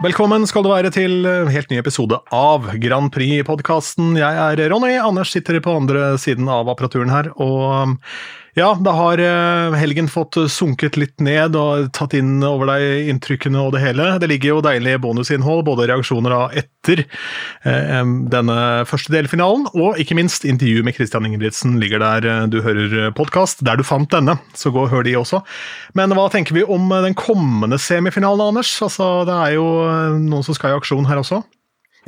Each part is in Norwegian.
Velkommen skal du være til en helt ny episode av Grand Prix-podkasten. Jeg er Ronny, Anders sitter på andre siden av apparaturen her. Og ja, da har eh, helgen fått sunket litt ned og tatt inn over deg inntrykkene og det hele. Det ligger jo deilig bonusinnhold, både reaksjoner av etter eh, denne første delfinalen, og ikke minst intervju med Christian Ingebrigtsen ligger der eh, du hører podkast, der du fant denne. Så gå og hør de også. Men hva tenker vi om den kommende semifinalen, Anders? Altså, det er jo noen som skal i aksjon her også?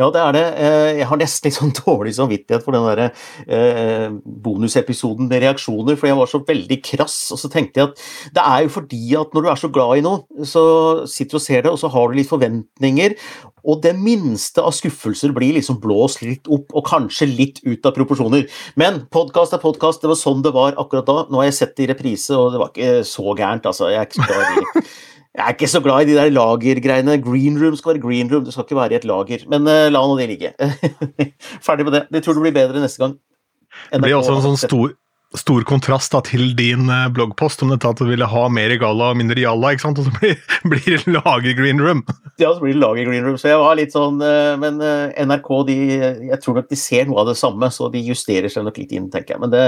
Ja, det er det. Eh, jeg har nesten litt sånn dårlig samvittighet for den der eh, bonusepisoden med reaksjoner, for jeg var så veldig krass. Og så tenkte jeg at det er jo fordi at når du er så glad i noe, så sitter du og ser det, og så har du litt forventninger, og det minste av skuffelser blir liksom blåst litt opp, og kanskje litt ut av proporsjoner. Men podkast er podkast, det var sånn det var akkurat da. Nå har jeg sett det i reprise, og det var ikke så gærent, altså. Jeg er ikke så glad i jeg er ikke så glad i de der lagergreiene. Green room skal være green room, det skal ikke være i et lager. Men uh, la nå det ligge. Ferdig med det. Det tror det blir bedre neste gang. Det blir også en sånn stor, stor kontrast da, til din uh, bloggpost om dette at du ville ha mer galla og mindre jalla, ikke sant? og så blir, blir det lager green room. Ja, så blir det lager green room. Så jeg var litt sånn uh, Men NRK, de Jeg tror nok de ser noe av det samme, så de justerer seg nok litt inn, tenker jeg. Men det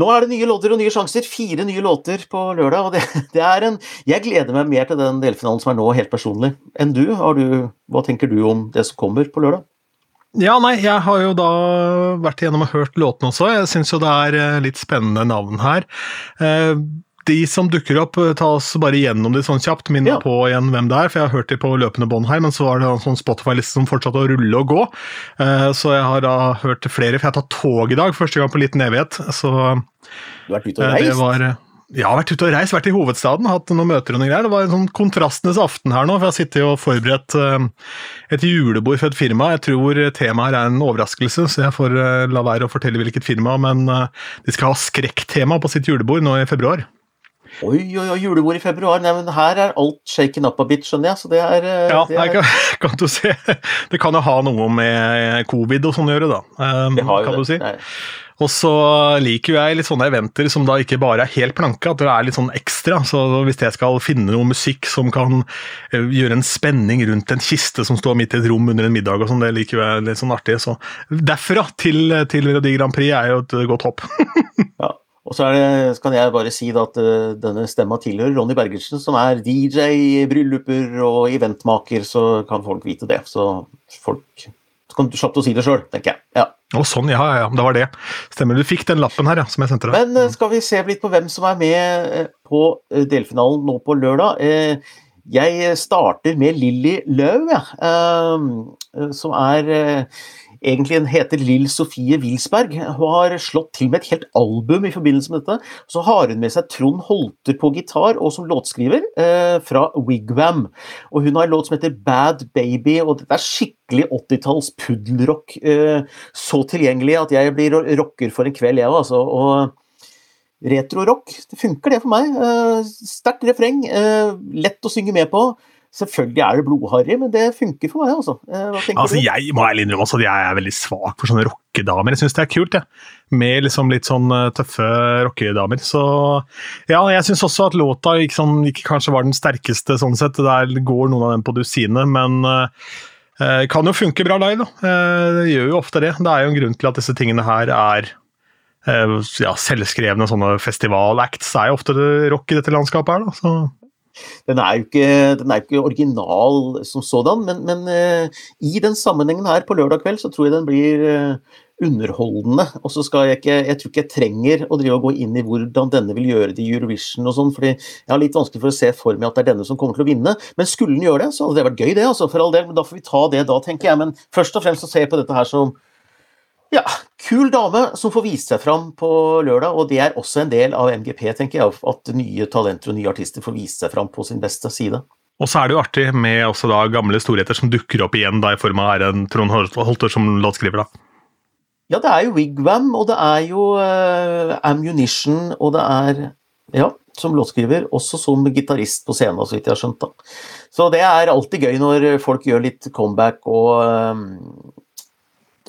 nå er det nye låter og nye sjanser. Fire nye låter på lørdag. og det, det, er en, Jeg gleder meg mer til den delfinalen som er nå, helt personlig, enn du. du. Hva tenker du om det som kommer på lørdag? Ja, nei, jeg har jo da vært igjennom og hørt låtene også. Jeg syns jo det er eh, litt spennende navn her. Eh, de som dukker opp, eh, ta oss bare gjennom de sånn kjapt. Minn ja. på igjen hvem det er, for jeg har hørt de på løpende bånd her. Men så var det en sånn Spotify-liste som fortsatte å rulle og gå. Uh, så jeg har da hørt flere, for jeg tatt tog i dag, første gang på liten evighet. Så Du har vært ute og uh, reist? Var, ja, vært ute og reist, vært i hovedstaden, hatt noen møter og noen greier. Det var en sånn kontrastenes aften her nå, for jeg har sittet og forberedt et julebord for et firma. Jeg tror temaet her er en overraskelse, så jeg får la være å fortelle hvilket firma, men de skal ha skrekktema på sitt julebord nå i februar. Oi, oi, oi, julebord i februar. Nei, men her er alt shaken up a bit, skjønner jeg. Så det er eh, Ja, det er... Kan, kan, du se. Det kan jo ha noe med covid og sånn å gjøre, da. Um, det har jo kan det. du si. Nei. Og så liker jo jeg litt sånne eventer som da ikke bare er helt planke, at det er litt sånn ekstra. Så hvis jeg skal finne noe musikk som kan eh, gjøre en spenning rundt en kiste som står midt i et rom under en middag og sånn, det liker jeg litt sånn artig. Så derfra til, til Melodi Grand Prix er jo et godt hopp. ja. Og så det, kan jeg bare si at uh, denne stemma tilhører Ronny Bergersen, som er DJ i brylluper og eventmaker, så kan folk vite det. Så folk så kan du slappe å si det sjøl, tenker jeg. Ja. Oh, sånn, ja, ja, det var det. Stemmer. Du fikk den lappen her, ja, som jeg sendte deg. Men uh, skal vi se litt på hvem som er med uh, på delfinalen nå på lørdag. jeg starter med Lilly Løv, ja, som er egentlig heter Lill Sofie Wilsberg. Hun har slått til med et helt album i forbindelse med dette. Så har hun med seg Trond Holter på gitar og som låtskriver eh, fra Wigwam. Og hun har en låt som heter Bad Baby, og dette er skikkelig 80-talls puddelrock. Eh, så tilgjengelig at jeg blir rocker for en kveld, jeg òg, altså. Og Retro-rock, det funker det for meg. Eh, sterkt refreng, eh, lett å synge med på. Selvfølgelig er det blodharry, men det funker for meg. Altså. Eh, hva altså, du? Jeg må ærlig innrømme at jeg er veldig svak for sånne rockedamer. Jeg syns det er kult, jeg. Med liksom litt sånn eh, tøffe rockedamer. Så ja, jeg syns også at låta ikke, sånn, ikke, kanskje var den sterkeste sånn sett. Der går noen av dem på dusinet, men uh, kan jo funke bra live, da. Uh, det gjør jo ofte det. Det er jo en grunn til at disse tingene her er uh, ja, selvskrevne sånne festivalacts. er jo ofte rock i dette landskapet her, da. Så den er jo ikke, er ikke original som sådan, men, men uh, i den sammenhengen her på lørdag kveld så tror jeg den blir uh, underholdende. Og så skal jeg ikke Jeg tror ikke jeg trenger å drive og gå inn i hvordan denne vil gjøre det i Eurovision og sånn, fordi jeg har litt vanskelig for å se for meg at det er denne som kommer til å vinne. Men skulle den gjøre det, så hadde det vært gøy, det, altså, for all del. Men da får vi ta det da, tenker jeg. Men først og fremst så ser jeg på dette her som ja, kul dame som får vist seg fram på lørdag, og det er også en del av MGP, tenker jeg, at nye talenter og nye artister får vist seg fram på sin beste side. Og så er det jo artig med også da gamle storheter som dukker opp igjen da i form av en Trond Holter som låtskriver, da. Ja, det er jo Wigwam, og det er jo uh, Ammunition, og det er Ja, som låtskriver, også som gitarist på scenen, så vidt jeg har skjønt. da. Så det er alltid gøy når folk gjør litt comeback og um,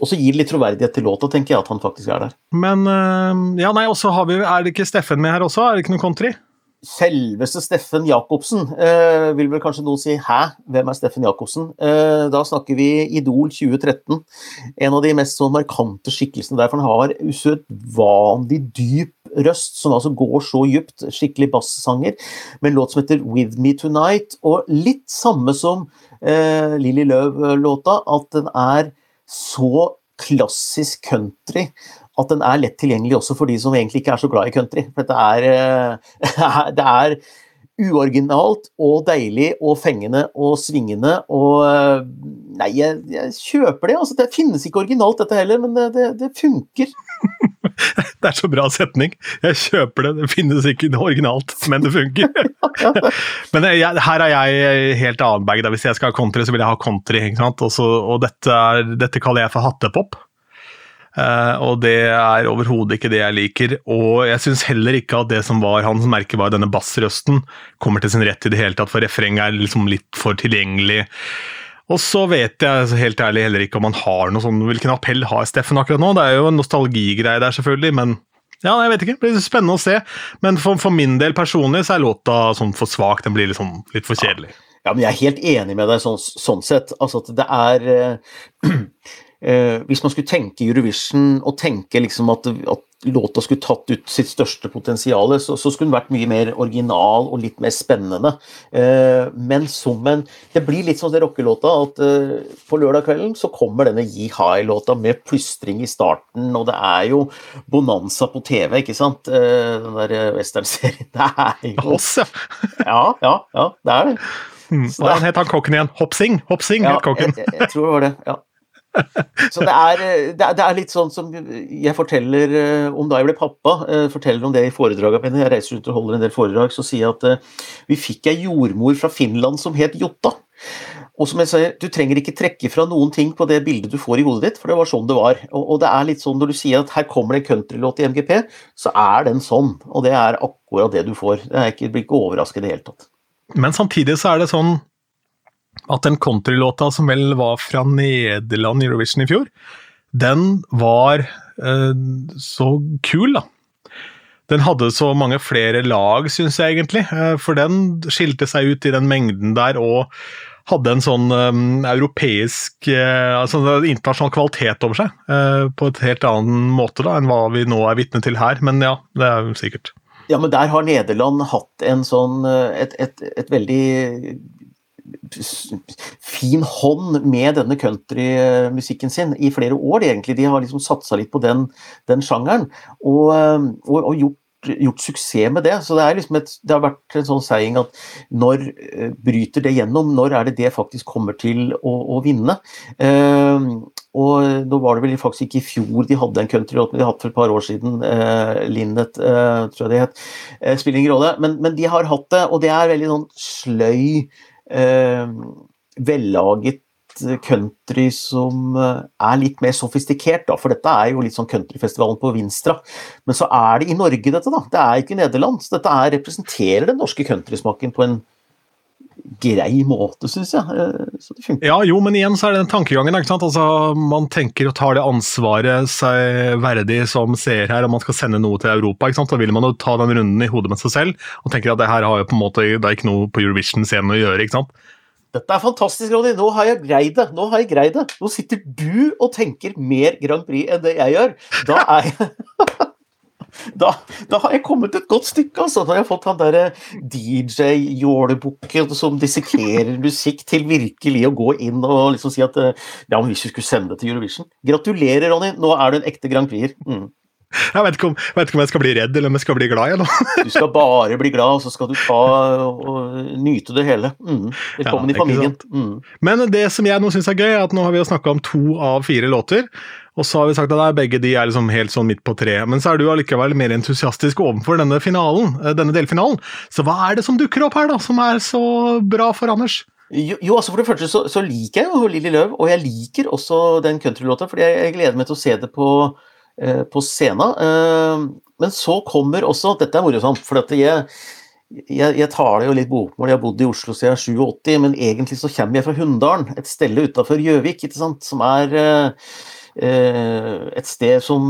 og så gir det litt troverdighet til låta, tenker jeg, at han faktisk er der. Men eh, ja, nei, også har vi, er det ikke Steffen med her også? Er det ikke noe country? Selveste Steffen Jacobsen, eh, vil vel kanskje noen si 'hæ, hvem er Steffen Jacobsen'? Eh, da snakker vi Idol 2013. En av de mest sånn markante skikkelsene der, for han har usedvanlig dyp røst, som altså går så djupt. Skikkelig bassanger, med en låt som heter 'With Me Tonight'. Og litt samme som eh, Lilly Løv-låta, at den er så klassisk country at den er lett tilgjengelig også for de som egentlig ikke er så glad i country. For det er, eh, det er uoriginalt og deilig og fengende og svingende og eh, Nei, jeg, jeg kjøper det. Altså, det finnes ikke originalt, dette heller, men det, det, det funker. det er så bra setning. Jeg kjøper det, det finnes ikke originalt, men det funker. men jeg, her er jeg helt annen bag. Hvis jeg skal ha country, så vil jeg ha country. Også, og dette, dette kaller jeg for hattepop. Uh, og det er overhodet ikke det jeg liker. Og jeg syns heller ikke at det som var hans merkevare, denne bassrøsten, kommer til sin rett i det hele tatt, for refrenget er liksom litt for tilgjengelig. Og så vet jeg helt ærlig heller ikke om han har noe sånn Hvilken appell har Steffen akkurat nå? Det er jo en nostalgigreie der, selvfølgelig, men ja, jeg vet ikke. Det blir spennende å se. Men for, for min del personlig så er låta sånn for svak. Den blir liksom, litt for kjedelig. Ja, men jeg er helt enig med deg sånn, sånn sett. Altså at det er uh, eh, Hvis man skulle tenke Eurovision og tenke liksom at, at, låta skulle tatt ut sitt største potensial, så, så, skulle den vært mye mer original og litt mer spennende. Eh, men som en Det blir litt som det rockelåta at eh, på lørdag kvelden så kommer denne Ye High-låta med plystring i starten, og det er jo bonanza på TV, ikke sant? Eh, den der eh, westernserien. Det er jo Oss, ja. ja, ja, ja, det er det. og Hva het han kokken igjen? Hopsing? Hopsing ja, het kokken. Jeg, jeg, tror det var det. ja. Så det er, det, er, er, litt sånn som jeg forteller eh, om da jeg ble pappa. Eh, forteller om det i foredragene mine. Jeg reiser rundt og holder en del foredrag. Så sier jeg at eh, vi fikk ei jordmor fra Finland som het Jotta. Og som jeg sier, Du trenger ikke trekke fra noen ting på det bildet du får i hodet ditt, for det var sånn det var. Og, og det er litt sånn Når du sier at her kommer det en countrylåt i MGP, så er den sånn. Og det er akkurat det du får. Jeg blir ikke overrasket i det hele tatt. Men samtidig så er det sånn at den countrylåta som vel var fra Nederland i Eurovision i fjor, den var eh, så kul, da. Den hadde så mange flere lag, syns jeg egentlig. Eh, for den skilte seg ut i den mengden der og hadde en sånn um, europeisk uh, altså internasjonal kvalitet over seg. Uh, på et helt annen måte da, enn hva vi nå er vitne til her. Men ja, det er sikkert. Ja, men der har Nederland hatt sånn, et, et, et veldig fin hånd med denne countrymusikken sin i flere år, egentlig. De har liksom satsa litt på den, den sjangeren, og, og, og gjort, gjort, suksess med det. Så det, liksom et, det, har vært en sånn saying at når uh, bryter det gjennom? Når er det det faktisk kommer til å, å vinne? Uh, og nå var det vel faktisk ikke i fjor de hadde en countrylåt, men de hadde for et par år siden. Eh, Linnet, eh, tror jeg det het. Uh, spiller ingen rolle. Men, men, de har hatt det, og det er veldig sånn sløy eh, vellaget country som eh, er litt mer sofistikert, da. For dette er jo litt sånn countryfestivalen på Vinstra. Men så er det i Norge, dette, da. Det er ikke i Nederland. Så dette er, representerer den norske countrysmaken på en grei måte, syns jeg. Eh, så det Ja, jo, men igjen så er det den tankegangen. ikke sant? Altså, Man tenker og tar det ansvaret seg verdig som seer her, om man skal sende noe til Europa. ikke sant? Da vil man jo ta den runden i hodet med seg selv og tenker at det her har jo på en måte, det er ikke noe på Eurovision-scenen å gjøre. ikke sant? Dette er fantastisk, Ronny. Nå har jeg greid det. Nå har jeg greid det. Nå sitter du og tenker mer Grand Prix enn det jeg gjør. Da er jeg da, da, har jeg kommet et godt stykke. altså. Da har jeg fått han derre DJ-jålebukken som dissekerer musikk, til virkelig å gå inn og liksom si at ja, men hvis vi skulle sende det til Eurovision Gratulerer, Ronny. Nå er du en ekte Grand Prix-er. Mm. Jeg vet, om, vet, ikke om, jeg skal bli redd eller om jeg skal bli glad. Eller? du skal bare bli glad, og så skal du ta og nyte det hele. Mm. Velkommen ja, i familien. Mm. Men det som jeg nå syns er gøy, er at nå har vi snakka om to av fire låter. Og så har vi sagt at begge de er liksom helt sånn midt på treet. Men så er du allikevel mer entusiastisk overfor denne finalen, eh, denne delfinalen. Så hva er det som dukker opp her, da, som er så bra for Anders? Jo, jo altså For det første så, så liker jeg jo Lilly Løv, og jeg liker også den countrylåta, fordi jeg, jeg, gleder meg til å se det på, på scenen. Eh, men så kommer også Dette er morsomt, for jeg jeg, jeg taler jo litt bokmål, jeg har bodd i Oslo siden 87, men egentlig så kommer jeg fra Hunndalen, et sted utafor Gjøvik, som er eh, et sted som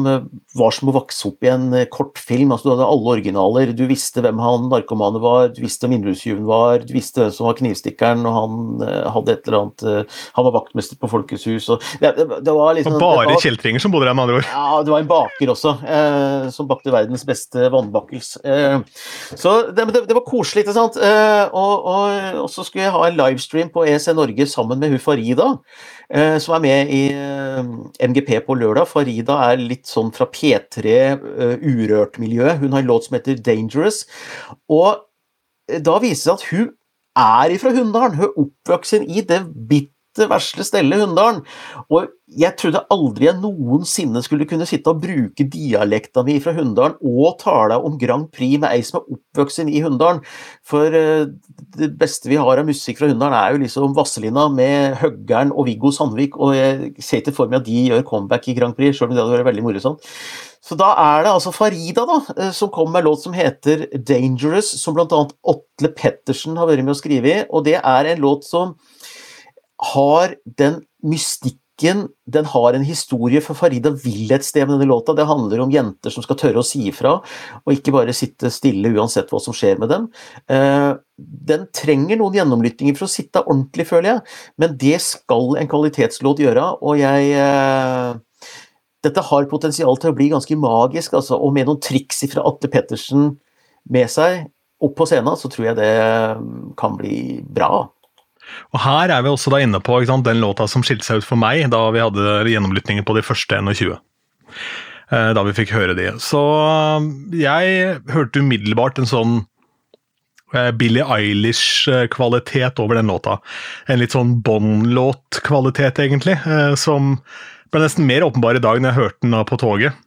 var som å vokse opp i en kortfilm. altså Du hadde alle originaler. Du visste hvem han narkomane var, du visste hvem innbruddstyven var, du visste hvem som var knivstikkeren, og han hadde et eller annet Han var vaktmester på Folkets hus. Og det, det, det var liksom, og bare kjeltringer som bodde der, med andre ord? Ja, det var en baker også, eh, som bakte verdens beste vannbakkels. Eh, så det, det, var koselig, ikke sant. Eh, og, og, og, så skulle jeg ha en livestream på EC Norge sammen med hun Farida, eh, som er med i eh, MGP på lørdag. Farida er litt sånn fra P3 uh, Urørt-miljøet. Hun har en låt som heter 'Dangerous'. Og da viser det seg at hun er ifra Hunndalen. Hun er oppvokst i det bitte vesle stelle Hunndalen. Og jeg trodde aldri jeg noensinne skulle kunne sitte og bruke dialekta mi fra Hunndalen og tale om Grand Prix med ei som er oppvokst i Hunndalen. For uh, det beste vi har av musikk fra Hunndalen, er jo liksom Vasselina med Høggern og Viggo Sandvik, og jeg ser ikke for meg at de gjør comeback i Grand Prix, sjøl om det hadde vært veldig morsomt. Så da er det altså Farida da, eh, som kommer med en låt som heter 'Dangerous', som bl.a. Otle Pettersen har vært med å skrive i, og det er en låt som har den mystikken Den har en historie, for Farida vil et sted med denne låta. Det handler om jenter som skal tørre å si ifra, og ikke bare sitte stille uansett hva som skjer med dem. Eh, den trenger noen gjennomlyttinger for å sitte ordentlig, føler jeg, men det skal en kvalitetslåt gjøre, og jeg eh, Dette har potensial til å bli ganske magisk, altså, og med noen triks fra Atle Pettersen med seg opp på scenen, så tror jeg det kan bli bra. Og Her er vi også da inne på sant, den låta som skilte seg ut for meg da vi hadde gjennomlytninger på de første 21. Eh, da vi fikk høre de. Så eh, jeg hørte umiddelbart en sånn eh, Billie Eilish-kvalitet over den låta. En litt sånn Bond-låt-kvalitet, egentlig. Som ble nesten mer åpenbar i dag når jeg hørte den på toget.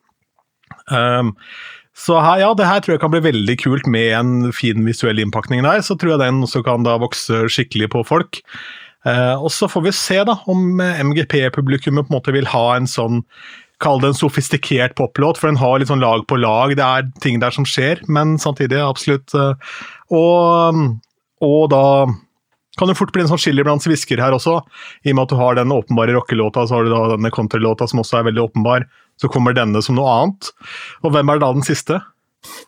Så her, ja, det her tror jeg kan bli veldig kult med en fin visuell innpakning der. Så tror jeg den også kan da vokse skikkelig på folk. Eh, og så får vi se da om MGP-publikummet på en måte vil ha en sånn Kall det en sofistikert poplåt, for den har litt sånn lag på lag. Det er ting der som skjer, men samtidig absolutt eh, Og, og da kan det fort bli en sånn skiller blant svisker her også. I og med at du har den åpenbare rockelåta, så har du da denne countrylåta som også er veldig åpenbar. Så kommer denne som noe annet. Og hvem er da den siste?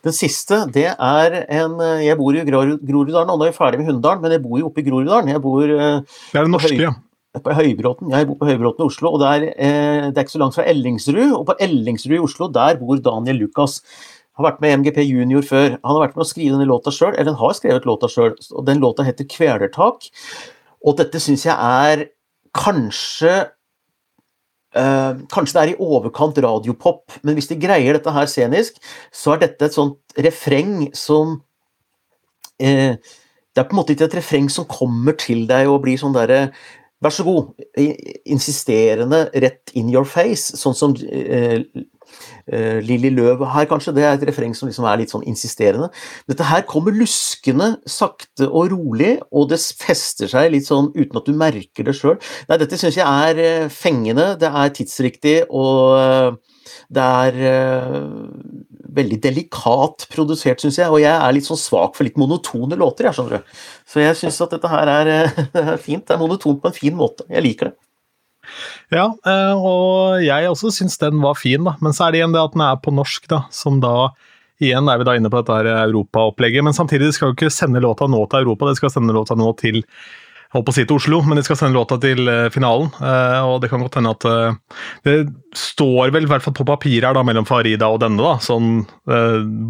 Den siste, det er en Jeg bor i Groruddalen, og nå er jeg ferdig med Hunndalen, men jeg bor jo oppe i Groruddalen. Jeg bor eh, Det er det norske, ja. På Høybråten. Jeg bor på Høybråten i Oslo, og der, eh, det er ikke så langt fra Ellingsrud. Og på Ellingsrud i Oslo, der bor Daniel Lucas. Har vært med MGP Junior før. Han har vært med å skrive denne låta sjøl, eller han har skrevet låta sjøl. Og den låta heter 'Kvelertak'. Og dette syns jeg er kanskje Uh, kanskje det er i overkant radiopop, men hvis de greier dette her scenisk, så er dette et sånt refreng som uh, Det er på en måte ikke et refreng som kommer til deg og blir sånn derre Vær så god, insisterende rett in your face, sånn som uh, Lilly Løv her, kanskje. Det er et refreng som liksom er litt sånn insisterende. Dette her kommer luskende, sakte og rolig, og det fester seg litt sånn uten at du merker det sjøl. Dette syns jeg er uh, fengende, det er tidsriktig, og uh, det er veldig delikat produsert, syns jeg. Og jeg er litt sånn svak for litt monotone låter, jeg, skjønner du. Så jeg syns at dette her er, er fint. Det er monotont på en fin måte. Jeg liker det. Ja, eh, og jeg også syns den var fin, da. Men så er det igjen det at den er på norsk, da. Som da Igjen er vi da inne på dette europaopplegget, men samtidig skal jo ikke sende låta nå til Europa, de skal sende låta nå til holdt på å si til Oslo, men de skal sende låta til eh, finalen. Eh, og det kan godt hende at Det står vel i hvert fall på papiret her da, mellom Farida og denne, da, sånn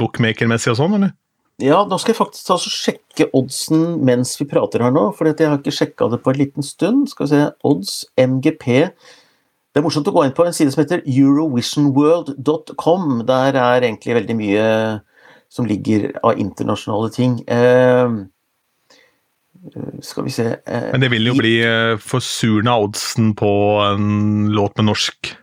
bookmaker-messig og sånn, eller? Ja, da skal jeg faktisk ta og sjekke oddsen mens vi prater her nå, for jeg har ikke sjekka det på en liten stund. Skal vi se, odds MGP Det er morsomt å gå inn på en side som heter eurovisionworld.com. Der er egentlig veldig mye som ligger av internasjonale ting. Eh, skal vi se eh, Men det vil jo bli eh, forsurna oddsen på en låt med norsk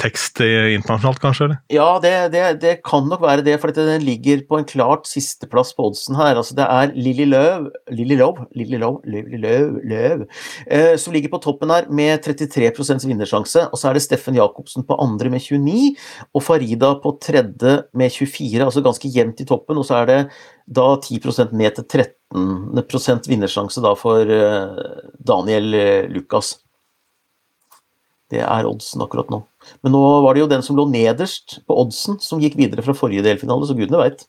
tekst internasjonalt, kanskje? eller? Ja, det, det, det, kan nok være det, for den ligger på en klart sisteplass på oddsen her. Altså, det er Lilly Løv Lilly Løv, Lilly Løv, Lilly Løv, Løv eh, som ligger på toppen her med 33 vinnersjanse. Og så er det Steffen Jacobsen på andre med 29, og Farida på tredje med 24, altså ganske jevnt i toppen. Og så er det da 10 ned til 13 vinnersjanse da for eh, Daniel eh, Lucas. Det er oddsen akkurat nå. Men nå var det jo den som lå nederst på oddsen, som gikk videre fra forrige delfinale, så gudene veit.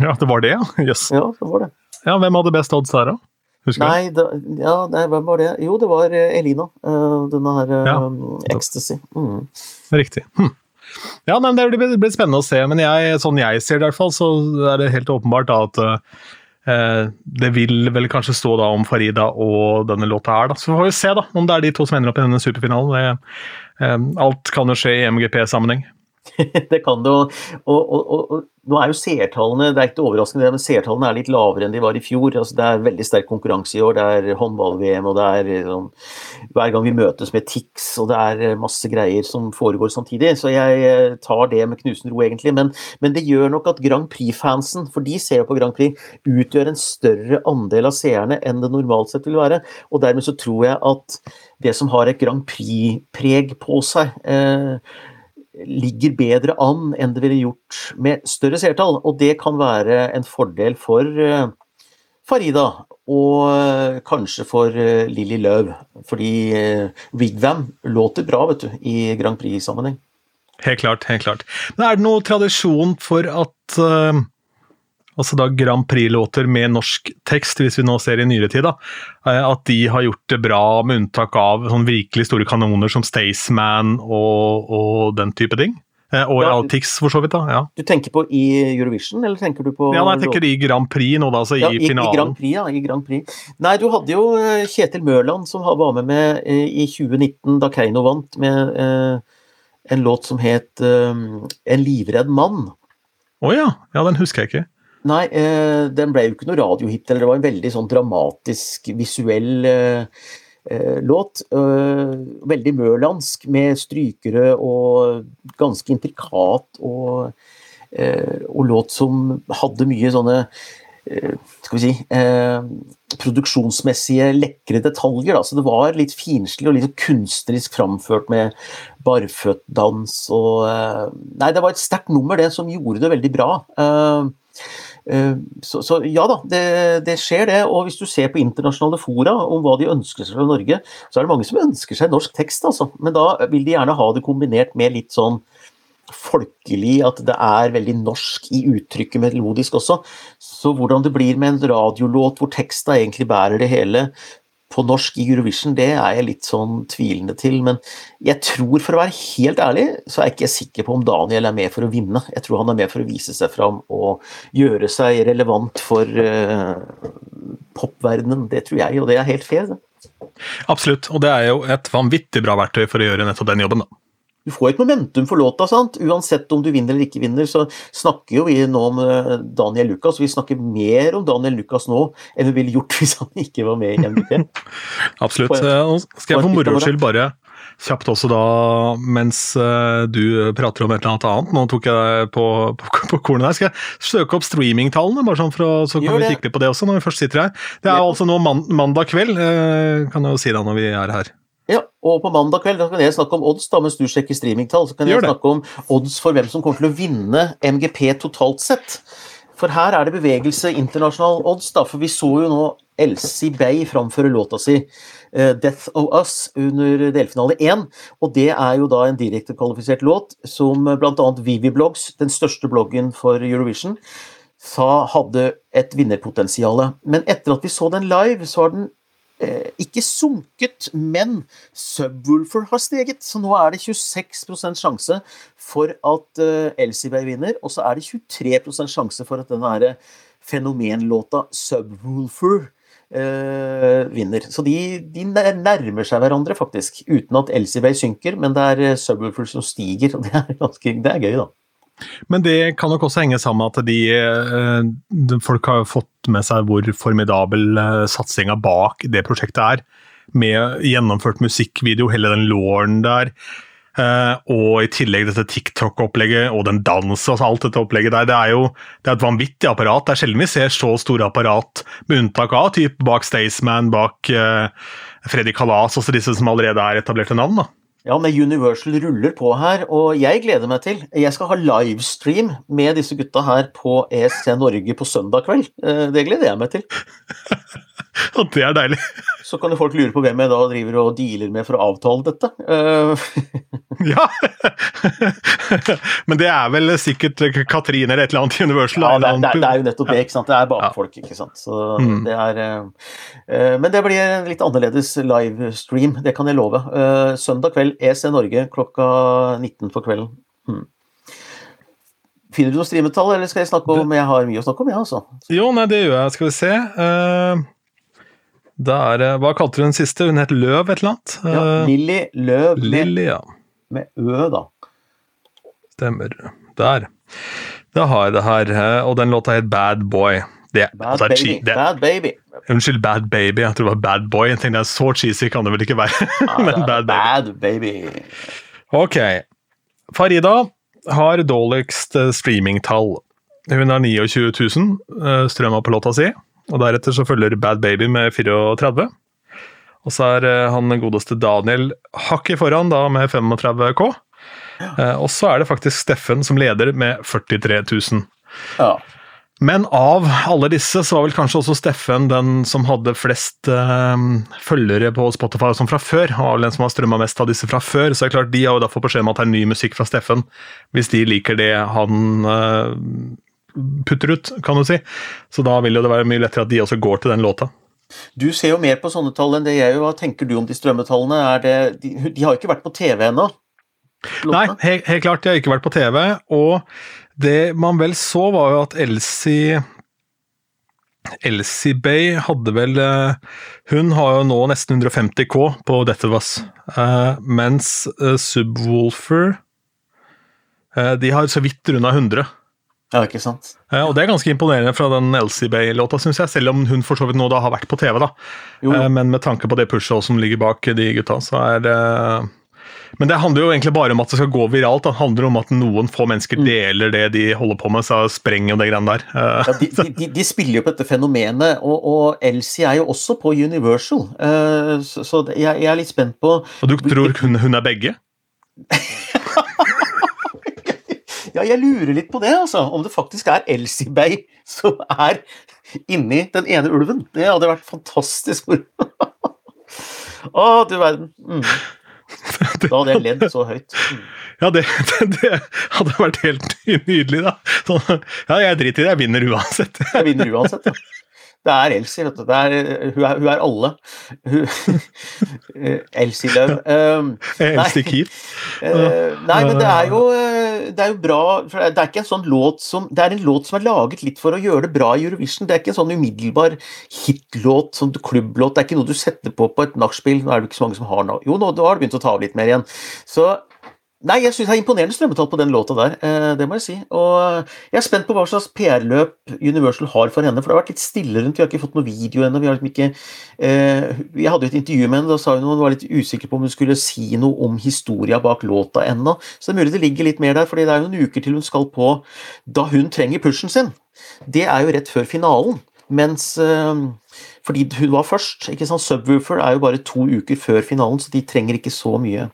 Ja, det var det, ja? Jøss. Ja, det var det. Ja, hvem hadde best odds der, da? Husker? Nei, det, ja, nei, hvem var det? Jo, det var eh, Elina. eh, denne her eh, Ja. Ecstasy. Mm. Riktig. Hm. Ja, nei, Det blir, blir spennende å se, men jeg, sånn jeg ser det i hvert fall, så er det helt åpenbart da at det vil vel kanskje stå da om Farida og denne låta her, da. Så får vi se da, om det er de to som ender opp i denne superfinalen. Eh, alt kan jo skje i MGP-sammenheng. det kan det, og, og, og, og, nå er jo seertallene det er ikke overraskende, men seertallene er litt lavere enn de var i fjor. Altså, det er veldig sterk konkurranse i år. Det er håndball-VM, og det er sånn, hver gang vi møtes med TIX, og det er eh, masse greier som foregår samtidig. Så jeg eh, tar det med knusende ro, egentlig. Men, men det gjør nok at Grand Prix-fansen, for de ser jo på Grand Prix, utgjør en større andel av seerne enn det normalt sett vil være. Og dermed så tror jeg at det som har et Grand Prix-preg på seg, eh, ligger bedre an enn det ville gjort med større seertall. Og det kan være en fordel for eh, Farida og eh, kanskje for eh, Lilly Løv. Fordi eh, låter bra vet du, i Grand Prix-sammenheng. Helt klart, helt klart. Men er det noe tradisjon for at altså da Grand Prix-låter med norsk tekst, hvis vi nå ser i nyere tid, da, eh, at de har gjort det bra, med unntak av sånn virkelig store kanoner som Staysman og, og den type ting? Eh, Og i Altix, for så vidt. da, ja. Du tenker på i Eurovision, eller tenker du på Ja, nei, jeg tenker i Grand Prix nå, da, altså Ja, i i, i. Grand Prix, ja. I Grand Prix. Nei, du hadde jo eh, Kjetil Mørland som var med med i 2019, da Keiino vant, med eh, en låt som het eh, 'En livredd mann'. Å ja. ja, den husker jeg ikke. Nei, eh, den ble jo ikke noe radiohit, eller det var en veldig sånn dramatisk, visuell eh, eh, låt. Eh, veldig mørlandsk, med strykere og ganske intrikat, og, eh, og låt som hadde mye sånne eh, skal vi si produksjonsmessige lekre detaljer. Da. Så det var litt finslig og litt sånn kunstnerisk framført med barføttdans og Nei, det var et sterkt nummer, det, som gjorde det veldig bra. Eh, så, så ja da, det, det skjer det. Og hvis du ser på internasjonale fora om hva de ønsker seg fra Norge, så er det mange som ønsker seg norsk tekst, altså. Men da vil de gjerne ha det kombinert med litt sånn folkelig, at det er veldig norsk i uttrykket melodisk også. Så hvordan det blir med en radiolåt hvor teksta egentlig bærer det hele på norsk i Eurovision, det er jeg litt sånn tvilende til. Men jeg tror, for å være helt ærlig, så er jeg ikke sikker på om Daniel er med for å vinne. Jeg tror han er med for å vise seg fram og gjøre seg relevant for uh, popverdenen. Det tror jeg, og det er helt fair. Absolutt, og det er jo et vanvittig bra verktøy for å gjøre nettopp den jobben. da. Du får et momentum for låta, sant? uansett om du vinner eller ikke vinner. Så snakker jo vi nå om eh, Daniel Lucas, vi snakker mer om Daniel Lucas nå enn vi ville gjort hvis han ikke var med i MVP. Absolutt. Eh, Nå skal jeg for moro skyld bare kjapt også da, mens eh, du prater om et eller annet annet, nå tok jeg deg på, på, på kornet her, skal jeg søke opp streamingtallene, bare sånn for å, så kan vi kikke litt på det også når vi først sitter her. Det er Ja. altså nå mandag kveld, kan jeg jo si da når vi er her. Ja, og på mandag kveld da kan jeg snakke om odds, da, mens du sjekker streamingtall. Så kan jeg snakke om odds for hvem som kommer til å vinne MGP totalt sett. For her er det bevegelse internasjonal odds, da, for vi så jo nå Elsie Bay framføre låta si eh, 'Death of Us' under delfinale 1. Og det er jo da en direkte kvalifisert låt som bl.a. Vivi-blogs, den største bloggen for Eurovision, sa hadde et vinnerpotensial. Men etter at vi så den live, så har den ikke sunket, men Subwoolfer har steget. Så nå er det 26 sjanse for at eh, Elsie Bay vinner, og så er det 23% sjanse for at denne fenomenlåta Subwoolfer eh, vinner. Så de, de nærmer seg hverandre, faktisk. Uten at Elsie Bay synker, men det er eh, Subwoolfer som stiger. Og det er, ganske, det er gøy, da. Men det kan nok også henge sammen med at de, eh, de folk har jo med seg hvor formidabel eh, satsinga bak det prosjektet er. Med gjennomført musikkvideo, hele den lauren der. eh, og i tillegg dette TikTok-opplegget og den dansen, altså alt dette opplegget der. Det er jo det er et vanvittig apparat. Det er sjelden vi ser så store apparat, med unntak av typ bak Staysman, bak uh, Freddy Kalas, også disse som allerede er etablerte navn. da. Ja, men Universal ruller på her, og jeg gleder meg til. Jeg skal ha livestream med disse gutta her på ESC Norge på søndag kveld. Eh, Det gleder jeg meg til. Og det er deilig. Så kan jo folk lure på hvem jeg da driver og dealer med for å avtale dette. Ja! Men det er vel sikkert Katrine eller et eller annet Universal? Ja, det, er, det, er, det er jo nettopp det. ikke sant? Det er bakfolk, ikke sant. Så mm. det er, uh, men det blir en litt annerledes livestream, det kan jeg love. Uh, søndag kveld EC Norge klokka 19 på kvelden. Mm. Finner du noe streametall, eller skal jeg snakke om Jeg har mye å snakke om, jeg, ja, altså. Jo, nei, det gjør jeg. Skal vi se. Uh, det er Hva kalte du den siste? Hun het Løv et eller annet? Ja, Lilly Løv Lilly, ja. Med Ø, da. Stemmer. Der. Da har jeg det her. Og den låta het Bad Boy. Det, bad, altså, baby. Det, bad Baby. Unnskyld, Bad Baby. Jeg tror det var Bad Boy. Jeg tenkte Så cheesy kan det vel ikke være. Ja, Men Bad, bad baby. baby. Ok. Farida har dårligst eh, streamingtall. Hun har 29 000 strømma på låta si, og deretter så følger Bad Baby med 34. Og så er eh, han godeste Daniel hakket foran, da med 35 K. Ja. Og så er det faktisk Steffen som leder med 43 000. Ja. Men av alle disse så var vel kanskje også Steffen den som hadde flest øh, følgere på Spotify som fra før. Han var vel den som har strømma mest av disse fra før, så det er klart de har jo fått beskjed om at det er ny musikk fra Steffen. Hvis de liker det han øh, putter ut, kan du si. Så da vil jo det være mye lettere at de også går til den låta. Du ser jo mer på sånne tall enn det jeg gjør. Hva tenker du om de strømmetallene? Det, de, de, har jo ikke vært på TV ennå? Nei, helt, helt klart. De har ikke vært på TV. og det man vel så, var jo at Elsie Elsie Bay hadde vel eh, Hun har jo nå nesten 150 K på dette vass, uh, mens uh, Subwoolfer De har så vidt runda 100. Ja, ikke sant? og det er ganske imponerende fra den Elsie Bay-låta, syns jeg. Selv om hun for så vidt nå da har vært på TV, da. men med tanke på det pushet som ligger bak de gutta, så er det men det handler jo egentlig bare om at det skal gå viralt. Det handler om at noen få mennesker mm. deler det de holder på med, så sprenger det greiene der. Ja, de, de, de, spiller jo på dette fenomenet, og, og, Elsie er jo også på Universal, uh, så, så jeg, jeg, er litt spent på Og du tror hun, hun er begge? jeg lurer litt på det, altså. Om det faktisk er Elsie Bay som er inni den ene ulven. Det hadde vært fantastisk. Å, du verden. Mm. Da hadde jeg ledd så høyt. Ja, det, det, det, hadde vært helt nydelig, da. Så, ja, jeg driter i det, jeg vinner uansett. Jeg vinner uansett, ja. Det er Elsie, vet du. Er, hun, er, hun, er, alle. Elsie Løv. Um, Elsie Keith. Uh, nei, men det er, jo, eh, det er jo bra Det er ikke en sånn låt som Det er en låt som er laget litt for å gjøre det bra i Eurovision. Det er ikke en sånn umiddelbar hitlåt, sånn klubblåt. Det er ikke noe du setter på på et nachspiel. Nå er det ikke så mange som har nå. Jo, nå har det begynt å ta av litt mer igjen. Så Nei, jeg syns det er imponerende strømmetall på den låta der, eh, det må jeg si. Og jeg er spent på hva slags PR-løp Universal har for henne, for det har vært litt stille rundt. Vi har ikke fått noe video ennå. Vi har liksom ikke eh, Jeg hadde jo et intervju med henne, da sa hun hun var litt usikker på om hun skulle si noe om historia bak låta ennå. Så det er mulig det ligger litt mer der, fordi det er jo noen uker til hun skal på da hun trenger pushen sin. Det er jo rett før finalen. Mens eh, Fordi hun var først. ikke sant, Subwoofer er jo bare to uker før finalen, så de trenger ikke så mye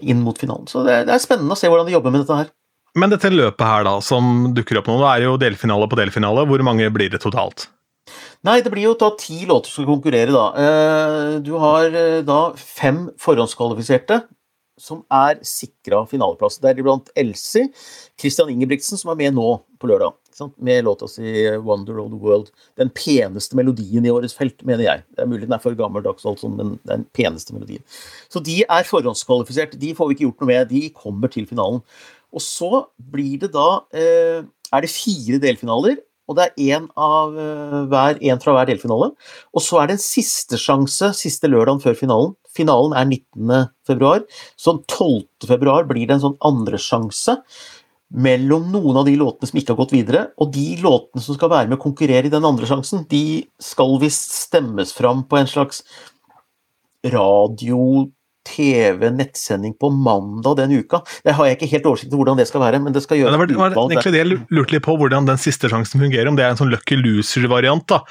inn mot finalen. Så det, det, er spennende å se hvordan de jobber med dette her. Men dette løpet her da, som dukker opp nå, det er jo delfinale på delfinale. Hvor mange blir det totalt? Nei, det blir jo da ti låter som skal konkurrere, da. Eh, du har eh, da fem forhåndskvalifiserte som er sikra finaleplass. Deriblant Elsie, Christian Ingebrigtsen, som er med nå på lørdag. Med låta si 'Wonder of the World'. Den peneste melodien i årets felt, mener jeg. Det er mulig den er for gammeldags, altså, men den peneste melodien. Så de er forhåndskvalifisert. De får vi ikke gjort noe med. De kommer til finalen. Og så blir det da eh, Er det fire delfinaler, og det er én eh, fra hver delfinale. Og så er det en siste sjanse siste lørdagen før finalen. Finalen er 19. februar. Så 12. februar blir det en sånn andresjanse mellom noen av de låtene som ikke har gått videre, og de låtene som skal være med å konkurrere i den andre sjansen, de skal visst stemmes fram på en slags radio, TV, nettsending på mandag den uka. Det har jeg ikke helt oversikt over hvordan det skal være, men det skal gjøre ja, det var, det var egentlig det jeg lurte litt på, hvordan den siste sjansen fungerer. Om det er en sånn lucky loser-variant, da.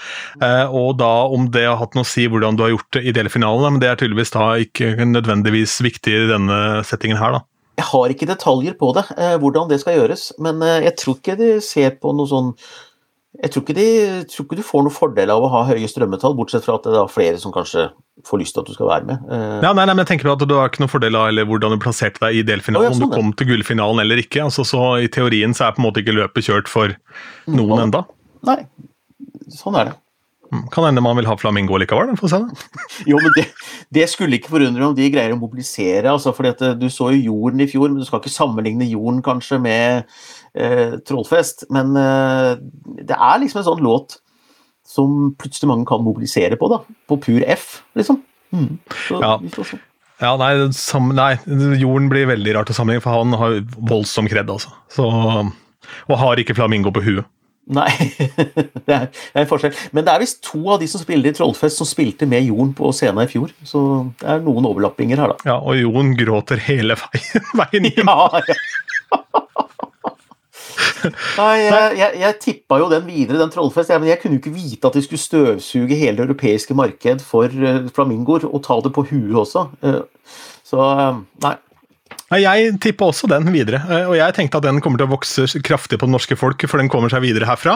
Eh, og da om det har hatt noe å si hvordan du har gjort det i delfinalen. Men det er tydeligvis da ikke nødvendigvis viktig i denne settingen her, da. Jeg har ikke detaljer på det, eh, hvordan det skal gjøres, men eh, jeg tror ikke de ser på noe sånn Jeg tror ikke, de, tror ikke, du får noen fordel av å ha høye strømmetall, bortsett fra at det er flere som kanskje får lyst til at du skal være med. Uh, ja, nei, nei, men jeg tenker på at Du har ikke noen fordel av eller hvordan du plasserte deg i delfinalen, oh, ja, sånn, om du kom til gullfinalen eller ikke. Altså, så I teorien så er på en måte ikke løpet kjørt for noen mm, enda. Nei, sånn er det. Mm, kan hende man vil ha flamingo likevel? Få se det. jo, men det, det, skulle ikke forundre om de greier å mobilisere. altså fordi at eh, Du så jo Jorden i fjor, men du skal ikke sammenligne Jorden kanskje med eh, Trollfest. Men eh, det er liksom en sånn låt som plutselig mange kan mobilisere på, da. På pur F, liksom. Mm. Så, ja. ja. nei, sam, nei, Jorden blir veldig rart å sammenligne, for han har voldsom kred, altså. Så, og har ikke flamingo på huet. Nei, det er, en forskjell. Men det er visst to av de som spiller i Trollfest, som spilte med Jon på scenen i fjor. Så det er noen overlappinger her, da. Ja, og Jon gråter hele veien, veien hjem. Ja, ja. Nei, jeg, jeg, jeg, tippa jo den videre, den Trollfest. men jeg kunne jo ikke vite at de skulle støvsuge hele det europeiske marked for uh, flamingoer, og ta det på huet også. Uh, så uh, nei. Jeg tippa også den videre, eh, og jeg tenkte at den kommer til å vokse kraftig på det norske folk, for den kommer seg videre herfra,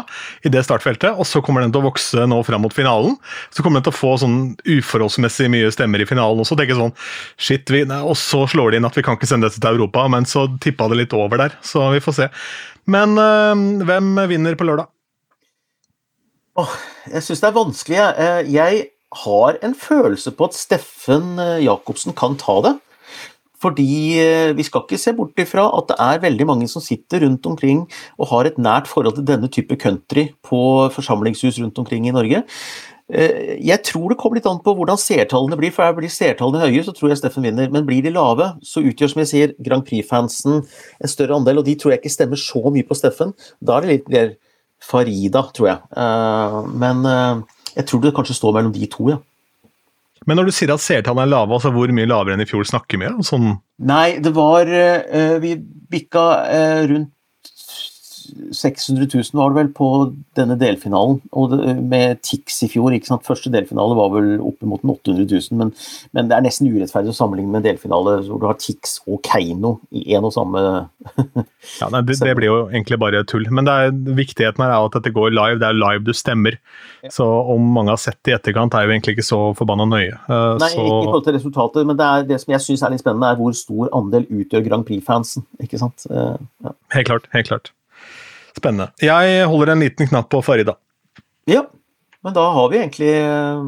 i det startfeltet, og så kommer den til å vokse nå fram mot finalen. Så kommer den til å få sånn uforholdsmessig mye stemmer i finalen også, tenke sånn shit, vi, Og så slår de inn at vi kan ikke sende dette til Europa, men så tippa det litt over der, så vi får se. Men øh, hvem vinner på lørdag? Oh, jeg syns det er vanskelig. Jeg. jeg har en følelse på at Steffen Jacobsen kan ta det. Fordi eh, vi skal ikke se bort ifra at det er veldig mange som sitter rundt omkring og har et nært forhold til denne type country på forsamlingshus rundt omkring i Norge. Eh, jeg tror det kommer litt an på hvordan seertallene blir, for blir seertallene høye, så tror jeg Steffen vinner. Men blir de lave, så utgjør som jeg sier Grand Prix-fansen en større andel, og de tror jeg ikke stemmer så mye på Steffen. Da er det litt mer Farida, tror jeg. Eh, men jeg tror det kanskje står mellom de to, ja. Men når du sier at seertallene er lave, altså hvor mye lavere enn i fjor snakker vi? Sånn Nei, det var uh, Vi bikka uh, rundt 600 000 var det vel på denne delfinalen. Og det, med Tix i fjor. ikke sant? Første delfinale var vel oppimot 800 000, men, men, det er nesten urettferdig å sammenligne med en delfinale hvor du har Tix og Keiino i en og samme Ja, nei, det, det, blir jo egentlig bare tull. Men er, viktigheten her er at dette går live. Det er live du stemmer. Ja. Så om mange har sett det i etterkant, er jo egentlig ikke så forbanna nøye. Uh, nei, så... ikke i forhold til resultatet, men det, er, det som jeg syns er litt spennende, er hvor stor andel utgjør Grand Prix-fansen. ikke sant? Uh, ja. Helt klart. Helt klart. Spennende. Jeg holder en liten knapp på Farida. Ja, men da har vi egentlig eh,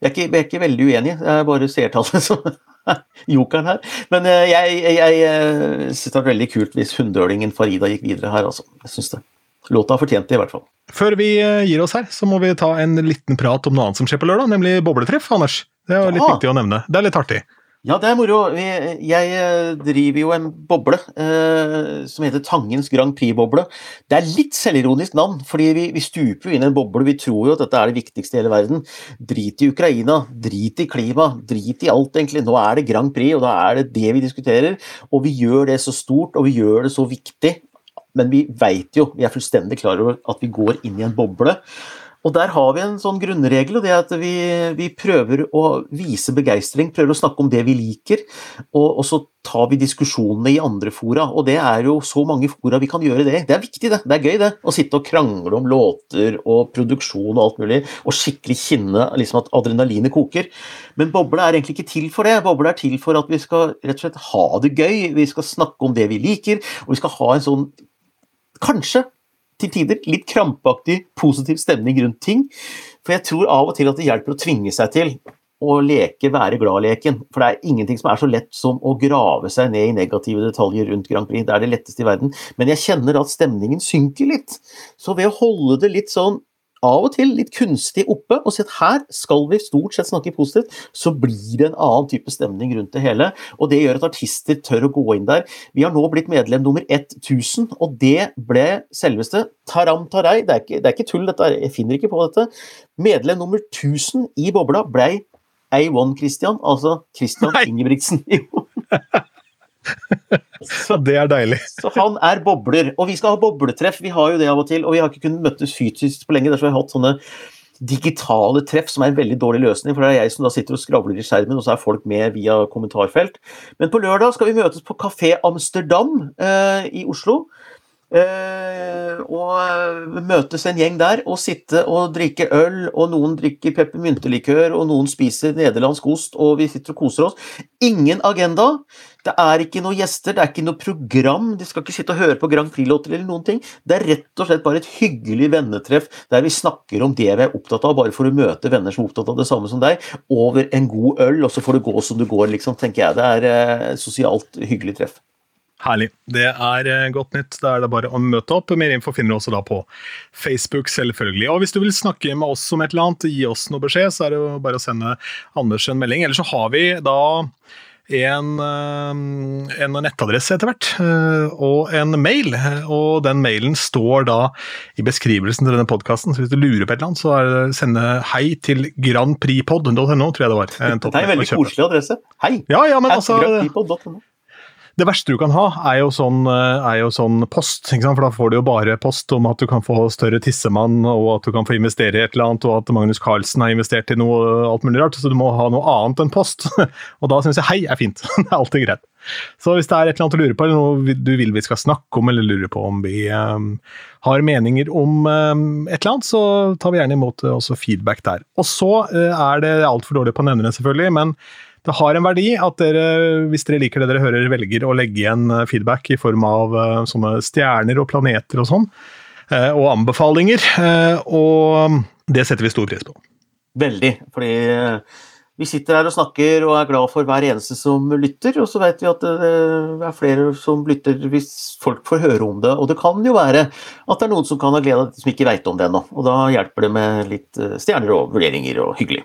Jeg er ikke, jeg er ikke veldig uenig, jeg bare seertallet som er jokeren her. Men eh, jeg, jeg, jeg eh, syns det var veldig kult hvis hundølingen Farida gikk videre her, altså. Jeg syns det. Låta har fortjent det, i hvert fall. Før vi gir oss her, så må vi ta en liten prat om noe annet som skjer på lørdag, nemlig bobletreff, Anders. Det er jo litt ja. viktig å nevne. Det er litt artig. Ja, det er moro. Jeg eh, driver jo en boble eh, som heter Tangens Grand Prix-boble. Det er litt selvironisk navn, fordi vi, vi, stuper jo inn i en boble. Vi tror jo at dette er det viktigste i hele verden. Drit i Ukraina, drit i klima, drit i alt, egentlig. Nå er det Grand Prix, og da er det det vi diskuterer. Og vi gjør det så stort, og vi gjør det så viktig. Men vi veit jo, vi er fullstendig klar over at vi går inn i en boble. Og der har vi en sånn grunnregel, og det er at vi, vi prøver å vise begeistring, prøver å snakke om det vi liker, og, og, så tar vi diskusjonene i andre fora. Og det er jo så mange fora vi kan gjøre det. Det er viktig, det. Det er gøy, det. Å sitte og krangle om låter og produksjon og alt mulig, og skikkelig kjenne liksom, at adrenalinet koker. Men boble er egentlig ikke til for det. Boble er til for at vi skal rett og slett ha det gøy, vi skal snakke om det vi liker, og vi skal ha en sånn Kanskje til tider litt krampaktig positiv stemning rundt ting. For jeg tror av og til at det hjelper å tvinge seg til å leke være glad-leken. For det er ingenting som er så lett som å grave seg ned i negative detaljer rundt Grand Prix. Det er det letteste i verden. Men jeg kjenner at stemningen synker litt. Så ved å holde det litt sånn av og til litt kunstig oppe og si at her skal vi stort sett snakke positivt, så blir det en annen type stemning rundt det hele. Og det gjør at artister tør å gå inn der. Vi har nå blitt medlem nummer 1000, og det ble selveste Taram Tarai. Det er ikke, det er ikke tull, dette, jeg finner ikke på dette. Medlem nummer 1000 i bobla blei A1 Christian, altså Christian Ingebrigtsen. Så det er deilig. så han er bobler. Og vi skal ha bobletreff, vi har jo det av og til. Og vi har ikke kunnet møttes fysisk på lenge, derfor har vi hatt sånne digitale treff, som er en veldig dårlig løsning. For det er jeg som da sitter og skravler i skjermen, og så er folk med via kommentarfelt. Men på lørdag skal vi møtes på Kafé Amsterdam eh, i Oslo. Eh, og møtes en gjeng der og sitte og drikke øl, og noen drikker peppermyntelikør, og noen spiser nederlandsk ost, og vi sitter og koser oss. Ingen agenda. Det er ikke noen gjester, det er ikke noe program. De skal ikke sitte og høre på Grand Prix-låter eller noen ting. Det er rett og slett bare et hyggelig vennetreff der vi snakker om det vi er opptatt av, bare for å møte venner som er opptatt av det samme som deg, over en god øl, og så får det gå som det går, liksom, tenker jeg. Det er eh, sosialt hyggelig treff. Herlig. Det er eh, godt nytt. Da er det bare å møte opp. Mer info finner du også da på Facebook, selvfølgelig. Og hvis du vil snakke med oss om et eller annet, gi oss noe beskjed, så er det jo bare å sende Anders en melding. Eller så har vi da en, eh, en nettadresse etter hvert, eh, og en mail. Og den mailen står da i beskrivelsen til denne podkasten, så hvis du lurer på et eller annet, så er det sende hei til grandpripod.no, tror jeg det var. Det er en veldig koselig adresse. Hei! Ja, ja, men altså. Det verste du kan ha, er jo sånn, er jo sånn post, for da får du jo bare post om at du kan få større tissemann, og at du kan få investere i et eller annet, og at Magnus Carlsen har investert i noe alt mulig rart. Så du må ha noe annet enn post. Og da syns jeg hei er fint. Det er alltid greit. Så hvis det er et eller annet å lure på, eller noe du vil vi skal snakke om, eller lurer på om vi um, har meninger om um, et eller annet, så tar vi gjerne imot også feedback der. Og så uh, er det altfor dårlig på nevnerne, selvfølgelig, men det har en verdi at dere, hvis dere liker det dere hører, velger å legge igjen eh, feedback i form av uh, sånne stjerner og planeter og sånn, uh, og anbefalinger. Og det setter vi stor pris på. Veldig, fordi vi sitter her og snakker og er glad for hver eneste som lytter, og så vet vi at det er flere som lytter hvis folk får høre om det. Og det kan jo være at det er noen som kan ha glede av det som ikke veit om det ennå, og da hjelper det med litt stjerner og vurderinger og hyggelig.